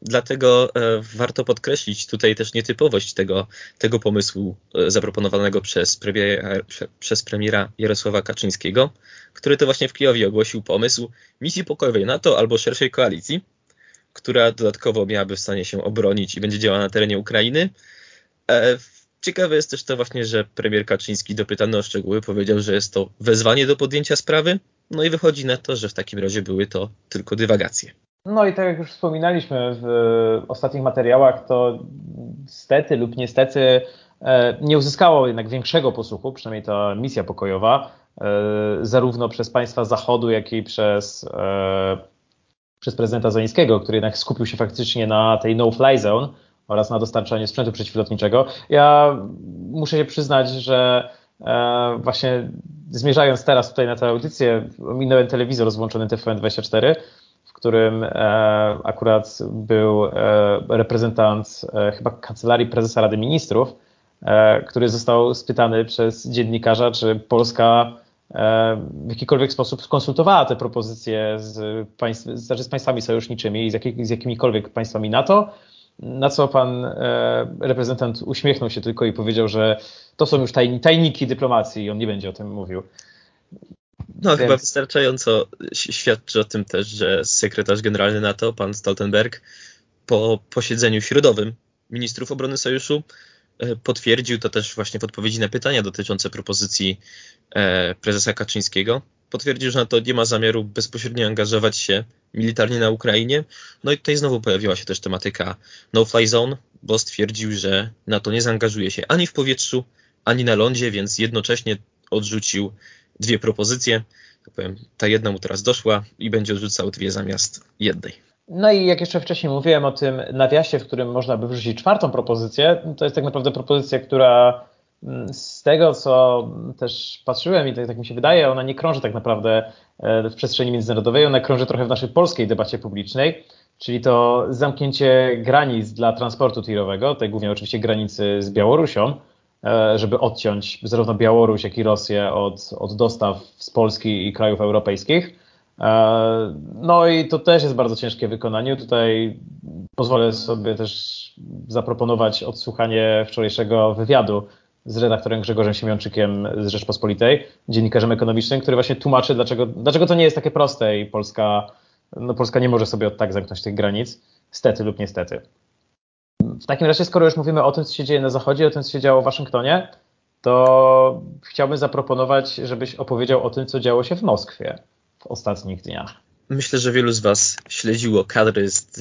Dlatego e, warto podkreślić tutaj też nietypowość tego, tego pomysłu e, zaproponowanego przez premiera, przez premiera Jarosława Kaczyńskiego, który to właśnie w Kijowie ogłosił pomysł misji pokojowej NATO albo szerszej koalicji, która dodatkowo miałaby w stanie się obronić i będzie działała na terenie Ukrainy. Ciekawe jest też to właśnie, że premier Kaczyński dopytany o szczegóły powiedział, że jest to wezwanie do podjęcia sprawy, no i wychodzi na to, że w takim razie były to tylko dywagacje. No i tak jak już wspominaliśmy w ostatnich materiałach, to stety lub niestety e, nie uzyskało jednak większego posłuchu, przynajmniej ta misja pokojowa, e, zarówno przez państwa Zachodu, jak i przez, e, przez prezydenta Zeleńskiego, który jednak skupił się faktycznie na tej no-fly zone oraz na dostarczaniu sprzętu przeciwlotniczego. Ja muszę się przyznać, że właśnie zmierzając teraz tutaj na tę audycję, minąłem telewizor rozłączony TVN24 którym e, akurat był e, reprezentant e, chyba kancelarii prezesa Rady Ministrów, który został spytany przez dziennikarza, czy Polska w jakikolwiek sposób skonsultowała te propozycje z, państw, znaczy z państwami sojuszniczymi i z, jakich, z jakimikolwiek państwami NATO. Na co pan reprezentant uśmiechnął się tylko i powiedział, że to są już tajniki dyplomacji i on nie będzie o tym mówił. No, Więc... chyba wystarczająco świadczy o tym też, że sekretarz generalny NATO, pan Stoltenberg, po posiedzeniu środowym ministrów obrony sojuszu potwierdził to też właśnie w odpowiedzi na pytania dotyczące propozycji prezesa Kaczyńskiego. Potwierdził, że NATO nie ma zamiaru bezpośrednio angażować się militarnie na Ukrainie. No i tutaj znowu pojawiła się też tematyka no-fly zone, bo stwierdził, że NATO nie zaangażuje się ani w powietrzu, ani na lądzie, więc jednocześnie odrzucił dwie propozycje. Tak powiem, ta jedna mu teraz doszła i będzie odrzucał dwie zamiast jednej. No i jak jeszcze wcześniej mówiłem o tym nawiasie, w którym można by wrzucić czwartą propozycję, to jest tak naprawdę propozycja, która z tego, co też patrzyłem i tak, tak mi się wydaje, ona nie krąży tak naprawdę e, w przestrzeni międzynarodowej, ona krąży trochę w naszej polskiej debacie publicznej, czyli to zamknięcie granic dla transportu tirowego, tutaj głównie oczywiście granicy z Białorusią, E, żeby odciąć zarówno Białoruś, jak i Rosję od, od dostaw z Polski i krajów europejskich. E, no i to też jest bardzo ciężkie wykonanie. Tutaj pozwolę sobie też zaproponować odsłuchanie wczorajszego wywiadu z redaktorem Grzegorzem Siemiączykiem z Rzeczpospolitej, dziennikarzem ekonomicznym, który właśnie tłumaczy, dlaczego, dlaczego to nie jest takie proste i Polska, no Polska nie może sobie od tak zamknąć tych granic, stety lub niestety. W takim razie, skoro już mówimy o tym, co się dzieje na Zachodzie, o tym, co się działo w Waszyngtonie, to chciałbym zaproponować, żebyś opowiedział o tym, co działo się w Moskwie w ostatnich dniach. Myślę, że wielu z Was śledziło kadry z,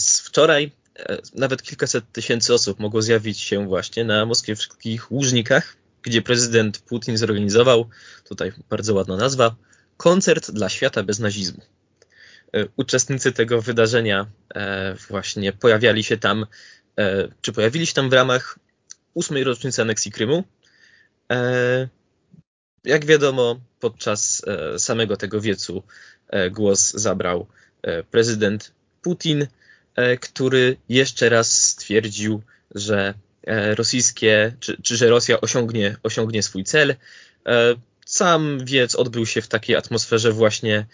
z wczoraj. E, nawet kilkaset tysięcy osób mogło zjawić się właśnie na moskiewskich Łużnikach, gdzie prezydent Putin zorganizował, tutaj bardzo ładna nazwa, koncert dla świata bez nazizmu. E, uczestnicy tego wydarzenia e, właśnie pojawiali się tam czy pojawili się tam w ramach ósmej rocznicy aneksji Krymu. Jak wiadomo, podczas samego tego wiecu głos zabrał prezydent Putin, który jeszcze raz stwierdził, że rosyjskie, czy, czy że Rosja osiągnie, osiągnie swój cel. Sam wiec odbył się w takiej atmosferze właśnie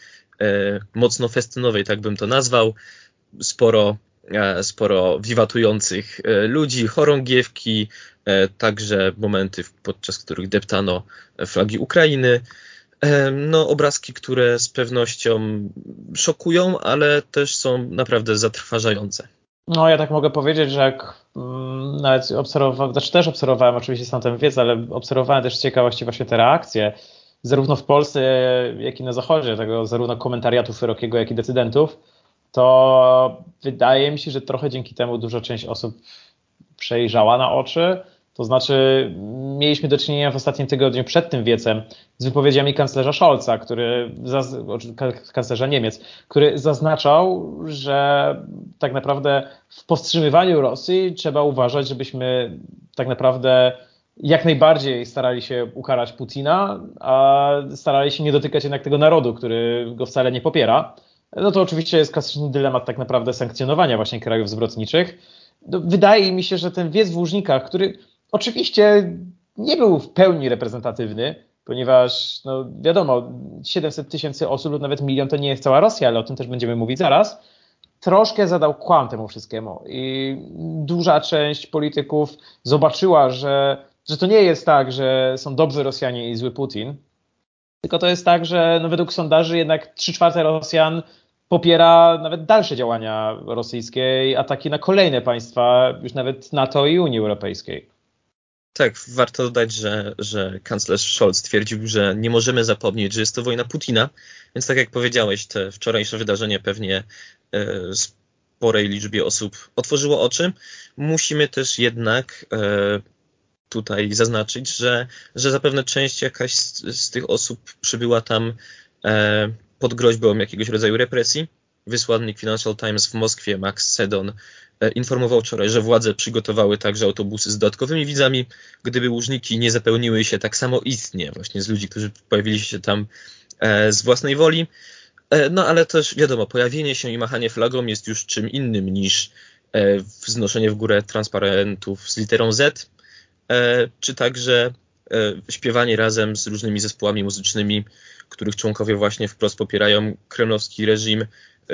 mocno festynowej, tak bym to nazwał. Sporo E, sporo wiwatujących e, ludzi, chorągiewki, e, także momenty, podczas których deptano flagi Ukrainy. No, obrazki, które z pewnością szokują, ale też są naprawdę zatrważające. No, ja tak mogę powiedzieć, że jak mm, nawet obserwowałem, znaczy też obserwowałem oczywiście sam ten wiec, ale obserwowałem też z ciekawości właśnie te reakcje, zarówno w Polsce, jak i na Zachodzie, tego zarówno komentariatu szerokiego, jak i decydentów to wydaje mi się, że trochę dzięki temu duża część osób przejrzała na oczy. To znaczy, mieliśmy do czynienia w ostatnim tygodniu przed tym wiecem z wypowiedziami kanclerza Scholza, który, kanclerza Niemiec, który zaznaczał, że tak naprawdę w powstrzymywaniu Rosji trzeba uważać, żebyśmy tak naprawdę jak najbardziej starali się ukarać Putina, a starali się nie dotykać jednak tego narodu, który go wcale nie popiera no to oczywiście jest klasyczny dylemat tak naprawdę sankcjonowania właśnie krajów zwrotniczych. No, wydaje mi się, że ten wiec w Łużnikach, który oczywiście nie był w pełni reprezentatywny, ponieważ no wiadomo, 700 tysięcy osób lub nawet milion to nie jest cała Rosja, ale o tym też będziemy mówić zaraz, troszkę zadał kłam temu wszystkiemu i duża część polityków zobaczyła, że, że to nie jest tak, że są dobrzy Rosjanie i zły Putin, tylko to jest tak, że no według sondaży jednak 3 czwarte Rosjan popiera nawet dalsze działania rosyjskie i ataki na kolejne państwa, już nawet NATO i Unii Europejskiej. Tak, warto dodać, że, że kanclerz Scholz stwierdził, że nie możemy zapomnieć, że jest to wojna Putina, więc tak jak powiedziałeś, te wczorajsze wydarzenie pewnie e, sporej liczbie osób otworzyło oczy. Musimy też jednak e, tutaj zaznaczyć, że, że zapewne część jakaś z, z tych osób przybyła tam e, pod groźbą jakiegoś rodzaju represji. Wysłannik Financial Times w Moskwie, Max Sedon, e, informował wczoraj, że władze przygotowały także autobusy z dodatkowymi widzami, gdyby łużniki nie zapełniły się tak samo istnie właśnie z ludzi, którzy pojawili się tam e, z własnej woli. E, no ale też wiadomo, pojawienie się i machanie flagą jest już czym innym niż wznoszenie w górę transparentów z literą Z, czy także śpiewanie razem z różnymi zespołami muzycznymi których członkowie właśnie wprost popierają kremlowski reżim,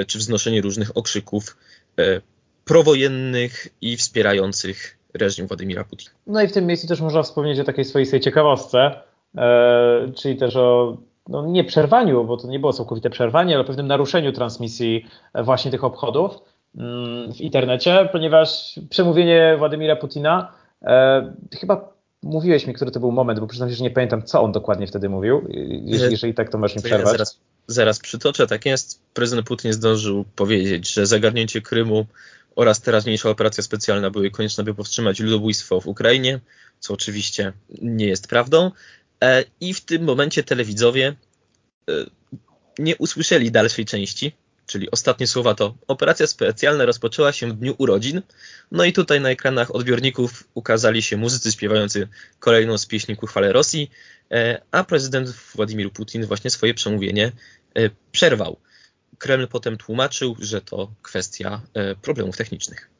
czy wznoszenie różnych okrzyków e, prowojennych i wspierających reżim Władimira Putina. No i w tym miejscu też można wspomnieć o takiej swoistej ciekawostce, e, czyli też o no nie przerwaniu, bo to nie było całkowite przerwanie, ale pewnym naruszeniu transmisji właśnie tych obchodów mm, w internecie, ponieważ przemówienie Władimira Putina E, chyba mówiłeś mi, który to był moment, bo przyznam się, że nie pamiętam, co on dokładnie wtedy mówił. Jeżeli, jeżeli tak, to masz mi przerwać. Ja zaraz, zaraz przytoczę. Tak jest. Prezydent Putin zdążył powiedzieć, że zagarnięcie Krymu oraz teraźniejsza operacja specjalna były konieczne, by powstrzymać ludobójstwo w Ukrainie, co oczywiście nie jest prawdą. E, I w tym momencie telewidzowie e, nie usłyszeli dalszej części, czyli ostatnie słowa to operacja specjalna rozpoczęła się w dniu urodzin. No i tutaj na ekranach odbiorników ukazali się muzycy śpiewający kolejną z pieśni ku Rosji, a prezydent Władimir Putin właśnie swoje przemówienie przerwał. Kreml potem tłumaczył, że to kwestia problemów technicznych.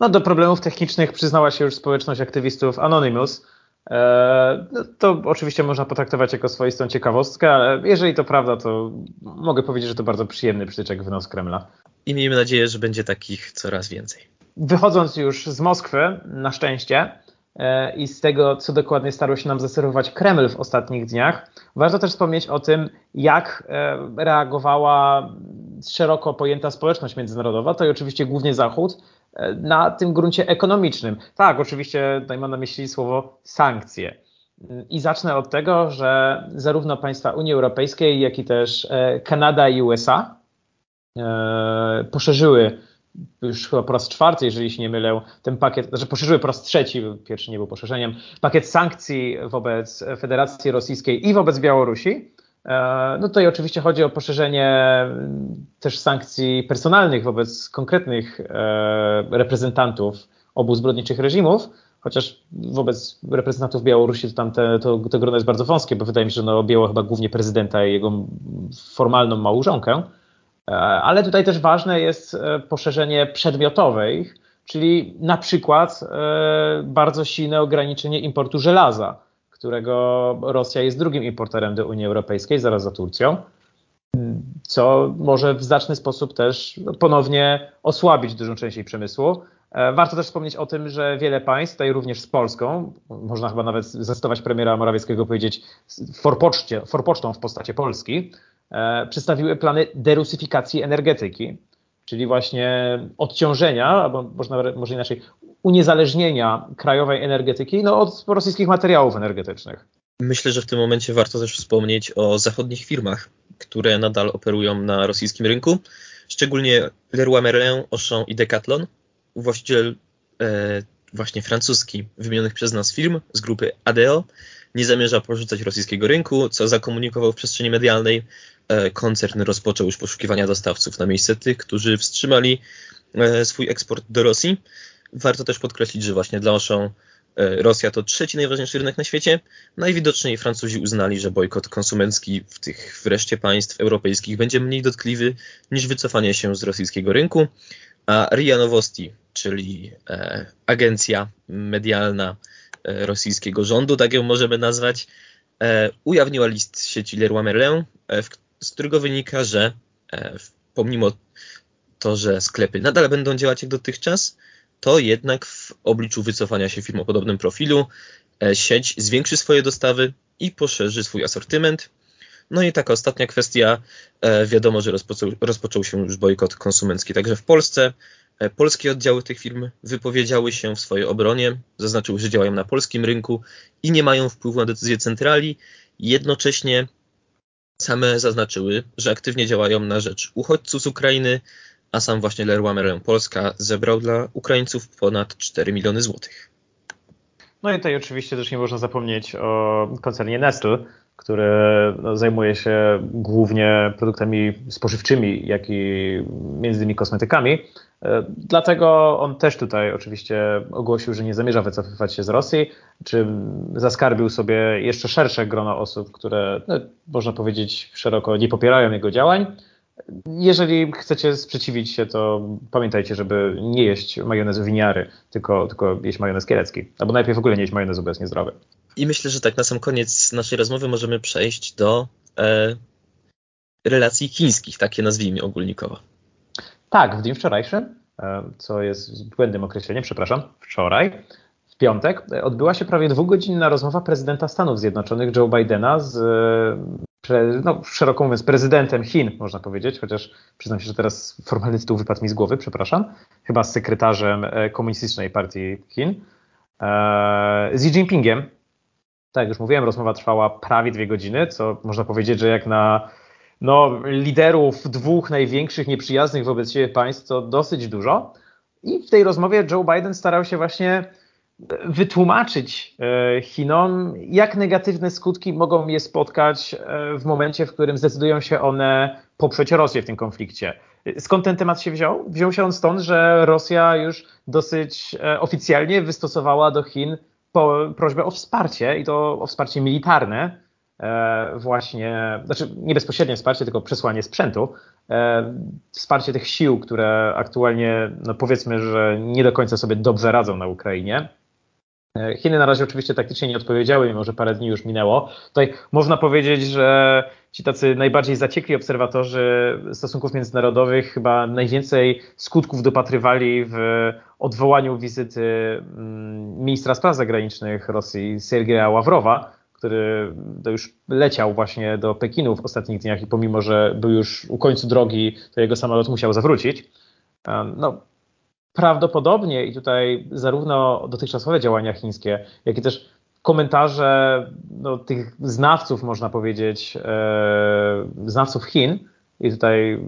No do problemów technicznych przyznała się już społeczność aktywistów Anonymous, E, no, to oczywiście można potraktować jako swoistą ciekawostkę, ale jeżeli to prawda, to mogę powiedzieć, że to bardzo przyjemny przytyczek w nos Kremla. I miejmy nadzieję, że będzie takich coraz więcej. Wychodząc już z Moskwy, na szczęście, e, i z tego, co dokładnie starał się nam zaserwować Kreml w ostatnich dniach, warto też wspomnieć o tym, jak e, reagowała szeroko pojęta społeczność międzynarodowa, to i oczywiście głównie Zachód, na tym gruncie ekonomicznym. Tak, oczywiście tutaj mam na myśli słowo sankcje. I zacznę od tego, że zarówno państwa Unii Europejskiej, jak i też e, Kanada i USA e, poszerzyły już chyba po raz czwarty, jeżeli się nie mylę, ten pakiet, znaczy poszerzyły po raz trzeci, pierwszy nie był poszerzeniem, pakiet sankcji wobec Federacji Rosyjskiej i wobec Białorusi. E, no tutaj oczywiście chodzi o poszerzenie mm, też sankcji personalnych wobec konkretnych e, reprezentantów obu zbrodniczych reżimów, chociaż wobec reprezentantów Białorusi to tam te, to, to grono jest bardzo wąskie, bo wydaje mi się, że ono objęło chyba głównie prezydenta i jego formalną małżonkę. E, ale tutaj też ważne jest poszerzenie przedmiotowej, czyli na przykład bardzo silne ograniczenie importu żelaza którego Rosja jest drugim importerem do Unii Europejskiej, zaraz za Turcją, co może w znaczny sposób też ponownie osłabić dużą część jej przemysłu. E, warto też wspomnieć o tym, że wiele państw, tutaj również z Polską, można chyba nawet zacytować premiera Morawieckiego powiedzieć forpoczcie, forpocztą w postaci Polski, e, przedstawiły plany derusyfikacji energetyki, czyli właśnie odciążenia, albo można może inaczej, uniezależnienia krajowej energetyki no, od rosyjskich materiałów energetycznych. Myślę, że w tym momencie warto też wspomnieć o zachodnich firmach, które nadal operują na rosyjskim rynku, szczególnie Leroy Merlin, Auchan i Decathlon. Właściciel e, właśnie francuski wymienionych przez nas firm z grupy ADO nie zamierza porzucać rosyjskiego rynku, co zakomunikował w przestrzeni medialnej. E, koncern rozpoczął już poszukiwania dostawców na miejsce tych, którzy wstrzymali e, swój eksport do Rosji. Warto też podkreślić, że właśnie dla Auchan e, Rosja to trzeci najważniejszy rynek na świecie. Najwidoczniej Francuzi uznali, że bojkot konsumencki w tych wreszcie państw europejskich będzie mniej dotkliwy niż wycofanie się z rosyjskiego rynku. A RIA Nowosti, czyli e, agencja medialna e, rosyjskiego rządu, tak ją możemy nazwać, e, ujawniła list sieci Leroy Merlin, w, z którego wynika, że e, pomimo to, że sklepy nadal będą działać jak dotychczas, to jednak w obliczu wycofania się firm o podobnym profilu e, sieć zwiększy swoje dostawy i poszerzy swój asortyment. No i taka ostatnia kwestia, e, wiadomo, że rozpoczął, rozpoczął się już bojkot konsumencki także w Polsce. Polskie oddziały tych firm wypowiedziały się w swojej obronie, zaznaczyły, że działają na polskim rynku i nie mają wpływu na decyzje centrali. Jednocześnie same zaznaczyły, że aktywnie działają na rzecz uchodźców z Ukrainy, a sam właśnie Leroy Merlin Polska zebrał dla Ukraińców ponad 4 miliony złotych. No i tutaj oczywiście też nie można zapomnieć o koncernie Nestle, który no, zajmuje się głównie produktami spożywczymi, jak i między innymi kosmetykami. E, dlatego on też tutaj oczywiście ogłosił, że nie zamierza wycofywać się z Rosji, czym zaskarbił sobie jeszcze szersze grono osób, które no, można powiedzieć szeroko nie popierają jego działań. Jeżeli chcecie sprzeciwić się, to pamiętajcie, żeby nie jeść majonezu winiary, tylko, tylko jeść majonez kielecki. Albo najpierw w ogóle nie jeść majonezu, bo jest niezdrowy. I myślę, że tak na sam koniec naszej rozmowy możemy przejść do e, relacji chińskich, takie nazwijmy ogólnikowo. Tak, w dniu wczorajszym, e, co jest błędnym określeniem, przepraszam, wczoraj, w piątek, odbyła się prawie dwugodzinna rozmowa prezydenta Stanów Zjednoczonych Joe Bidena z no, szeroko mówiąc, prezydentem Chin, można powiedzieć, chociaż przyznam się, że teraz formalny tytuł wypadł mi z głowy, przepraszam, chyba z sekretarzem e, Komunistycznej Partii Chin. z Xi Jinpingiem. Tak, już mówiłem, rozmowa trwała prawie dwie godziny, co można powiedzieć, że jak na no, liderów dwóch największych nieprzyjaznych wobec siebie państw to dosyć dużo. I w tej rozmowie Joe Biden starał się właśnie wytłumaczyć e, Chinom, jak negatywne skutki mogą je spotkać e, w momencie, w którym zdecydują się one poprzeć Rosję w tym konflikcie. Skąd ten temat się wziął? Wziął się on stąd, że Rosja już dosyć e, oficjalnie wystosowała do Chin prośbę o wsparcie i to o wsparcie militarne, właśnie, znaczy nie bezpośrednie wsparcie, tylko przesłanie sprzętu, wsparcie tych sił, które aktualnie, no powiedzmy, że nie do końca sobie dobrze radzą na Ukrainie. E, Chiny na razie oczywiście taktycznie nie odpowiedziały, mimo że parę dni już minęło. Tutaj można powiedzieć, że ci tacy najbardziej zaciekli obserwatorzy stosunków międzynarodowych chyba najwięcej skutków dopatrywali w odwołaniu wizyty mm, ministra spraw zagranicznych Rosji Sergeja Ławrowa, który już leciał właśnie do Pekinu w ostatnich dniach i pomimo, że był już u końcu drogi, to jego samolot musiał zawrócić. No, prawdopodobnie i tutaj zarówno dotychczasowe działania chińskie, jak i też komentarze no, tych znawców, można powiedzieć, e, znawców Chin, i tutaj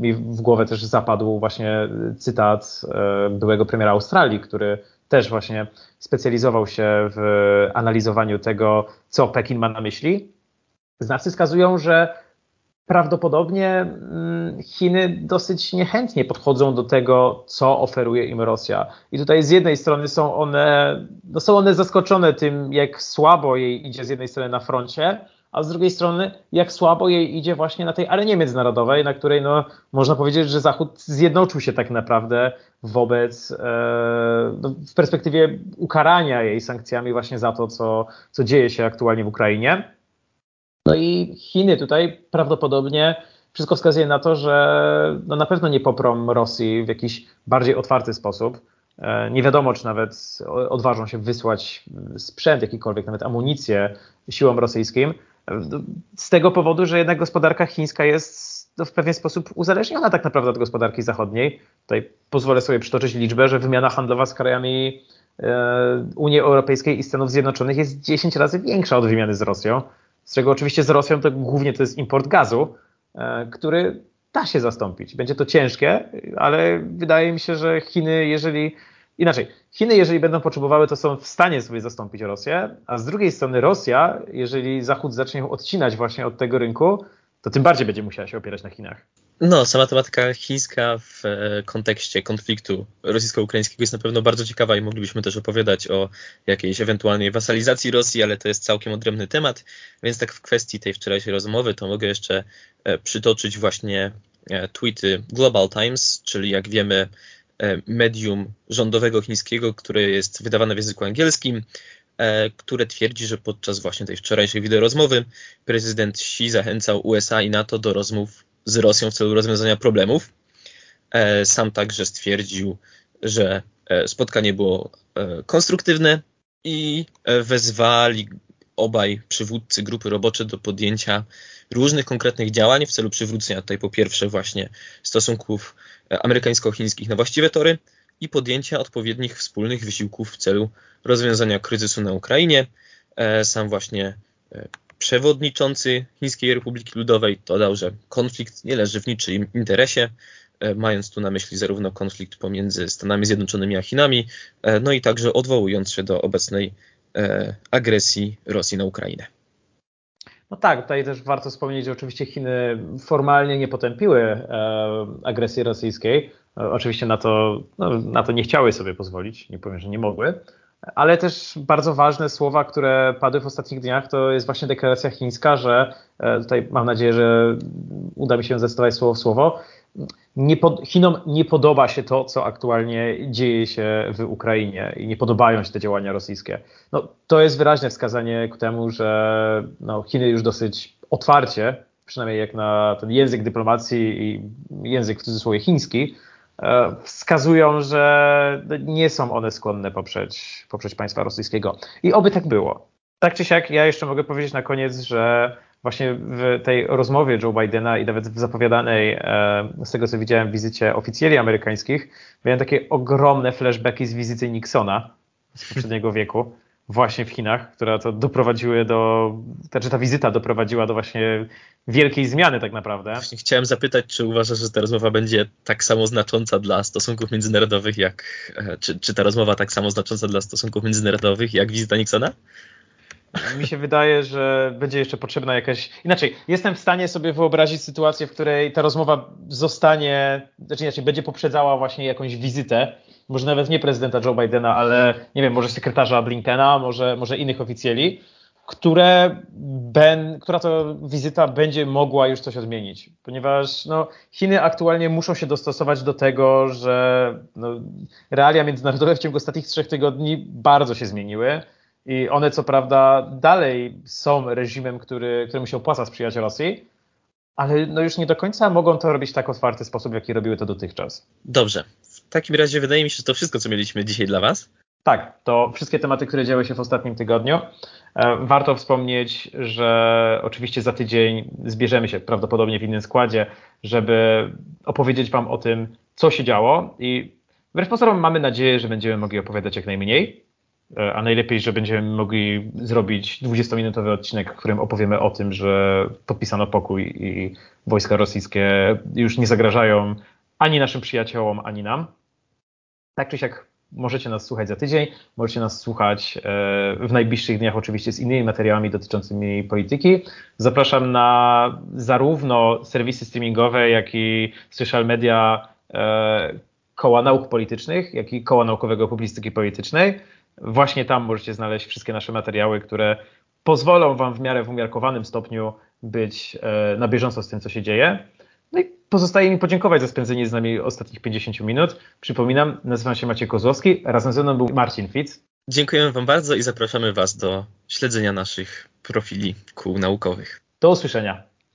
mi w głowę też zapadł właśnie cytat e, byłego premiera Australii, który też właśnie specjalizował się w analizowaniu tego, co Pekin ma na myśli. Znawcy wskazują, że prawdopodobnie mm, Chiny dosyć niechętnie podchodzą do tego, co oferuje im Rosja. I tutaj z jednej strony są one, no są one zaskoczone tym, jak słabo jej idzie z jednej strony na froncie, a z drugiej strony, jak słabo jej idzie właśnie na tej arenie międzynarodowej, na której no, można powiedzieć, że Zachód zjednoczył się tak naprawdę wobec, e, no, w perspektywie ukarania jej sankcjami właśnie za to, co, co dzieje się aktualnie w Ukrainie. No i Chiny tutaj prawdopodobnie wszystko wskazuje na to, że no na pewno nie poprą Rosji w jakiś bardziej otwarty sposób. E, nie wiadomo, czy nawet odważą się wysłać sprzęt, jakikolwiek, nawet amunicję siłom rosyjskim. Z tego powodu, że jednak gospodarka chińska jest w pewien sposób uzależniona tak naprawdę od gospodarki zachodniej. Tutaj pozwolę sobie przytoczyć liczbę, że wymiana handlowa z krajami e, Unii Europejskiej i Stanów Zjednoczonych jest 10 razy większa od wymiany z Rosją z czego oczywiście z Rosją to głównie to jest import gazu, e, który da się zastąpić. Będzie to ciężkie, ale wydaje mi się, że Chiny, jeżeli inaczej, Chiny, jeżeli będą potrzebowały, to są w stanie sobie zastąpić Rosję, a z drugiej strony Rosja, jeżeli Zachód zacznie odcinać właśnie od tego rynku, to tym bardziej będzie musiała się opierać na Chinach. No, sama tematyka chińska w e, kontekście konfliktu rosyjsko-ukraińskiego jest na pewno bardzo ciekawa i moglibyśmy też opowiadać o jakiejś ewentualnej wasalizacji Rosji, ale to jest całkiem odrębny temat, więc tak w kwestii tej wczorajszej rozmowy to mogę jeszcze e, przytoczyć właśnie e, tweety Global Times, czyli jak wiemy medium rządowego chińskiego, które jest wydawane w języku angielskim, które twierdzi, że podczas właśnie tej wczorajszej wideorozmowy prezydent Xi zachęcał USA i NATO do rozmów z Rosją w celu rozwiązania problemów. E, sam także stwierdził, że e, spotkanie było e, konstruktywne i wezwali obaj przywódcy grupy robocze do podjęcia różnych konkretnych działań w celu przywrócenia tutaj po pierwsze właśnie stosunków amerykańsko-chińskich na właściwe tory i podjęcia odpowiednich wspólnych wysiłków w celu rozwiązania kryzysu na Ukrainie. Sam właśnie przewodniczący Chińskiej Republiki Ludowej dodał, że konflikt nie leży w niczyim interesie, e, mając tu na myśli zarówno konflikt pomiędzy Stanami Zjednoczonymi a Chinami, e, no i także odwołując się do obecnej e, agresji Rosji na Ukrainę. No tak, tutaj też warto wspomnieć, że oczywiście Chiny formalnie nie potępiły agresji rosyjskiej. Oczywiście na to, no, na to nie chciały sobie pozwolić, nie powiem, że nie mogły. Ale też bardzo ważne słowa, które padły w ostatnich dniach, to jest właśnie deklaracja chińska, że e, tutaj mam nadzieję, że uda mi się zdecydować słowo w słowo. Nie pod, Chinom nie podoba się to, co aktualnie dzieje się w Ukrainie i nie podobają się te działania rosyjskie. No, to jest wyraźne wskazanie ku temu, że no, Chiny już dosyć otwarcie, przynajmniej jak na ten język dyplomacji i język w cudzysłowie chiński, wskazują, że nie są one skłonne poprzeć, poprzeć państwa rosyjskiego. I oby tak było. Tak czy siak, ja jeszcze mogę powiedzieć na koniec, że właśnie w tej rozmowie Joe Bidena i nawet w zapowiadanej, e, z tego co widziałem, wizycie oficjeli amerykańskich, miałem takie ogromne flashbacki z wizyty Nixona, z poprzedniego wieku właśnie w Chinach, która to doprowadziły do, znaczy ta wizyta doprowadziła do właśnie wielkiej zmiany tak naprawdę. Chciałem zapytać, czy uważasz, że ta rozmowa będzie tak samo znacząca dla stosunków międzynarodowych, jak, e, czy, czy ta rozmowa tak samo znacząca dla stosunków międzynarodowych, jak wizyta Nixona? Mi się wydaje, że będzie jeszcze potrzebna jakaś. Inaczej, jestem w stanie sobie wyobrazić sytuację, w której ta rozmowa zostanie, znaczy inaczej, będzie poprzedzała właśnie jakąś wizytę, może nawet nie prezydenta Joe Bidena, ale nie wiem, może sekretarza Blinkena, może, może innych oficjeli, które ben, która to wizyta będzie mogła już coś odmienić, ponieważ no, Chiny aktualnie muszą się dostosować do tego, że no, realia międzynarodowe w ciągu ostatnich trzech tygodni bardzo się zmieniły i one co prawda dalej są reżimem, który, któremu się opłaca sprzyjać Rosji, ale no już nie do końca mogą to robić w tak otwarty sposób, jaki robiły to dotychczas. Dobrze. Takim razie wydaje mi się, że to wszystko, co mieliśmy dzisiaj dla Was. Tak, to wszystkie tematy, które działy się w ostatnim tygodniu. E, warto wspomnieć, że oczywiście za tydzień zbierzemy się prawdopodobnie w innym składzie, żeby opowiedzieć Wam o tym, co się działo i wbrew pozorom mamy nadzieję, że będziemy mogli opowiadać jak najmniej, e, a najlepiej, że będziemy mogli zrobić 20-minutowy odcinek, w którym opowiemy o tym, że podpisano pokój i wojska rosyjskie już nie zagrażają ani naszym przyjaciołom, ani nam. Tak czy siak możecie nas słuchać za tydzień, możecie nas słuchać e, w najbliższych dniach oczywiście z innymi materiałami dotyczącymi polityki. Zapraszam na zarówno serwisy streamingowe, jak i social media e, koła nauk politycznych, jak i koła naukowego publicystyki politycznej. Właśnie tam możecie znaleźć wszystkie nasze materiały, które pozwolą Wam w miarę w umiarkowanym stopniu być e, na bieżąco z tym, co się dzieje. Pozostaje mi podziękować za spędzenie z nami ostatnich 50 minut. Przypominam, nazywam się Maciej Kozłowski, razem ze mną był Marcin Fitz. Dziękujemy Wam bardzo i zapraszamy Was do śledzenia naszych profili kół naukowych. Do usłyszenia.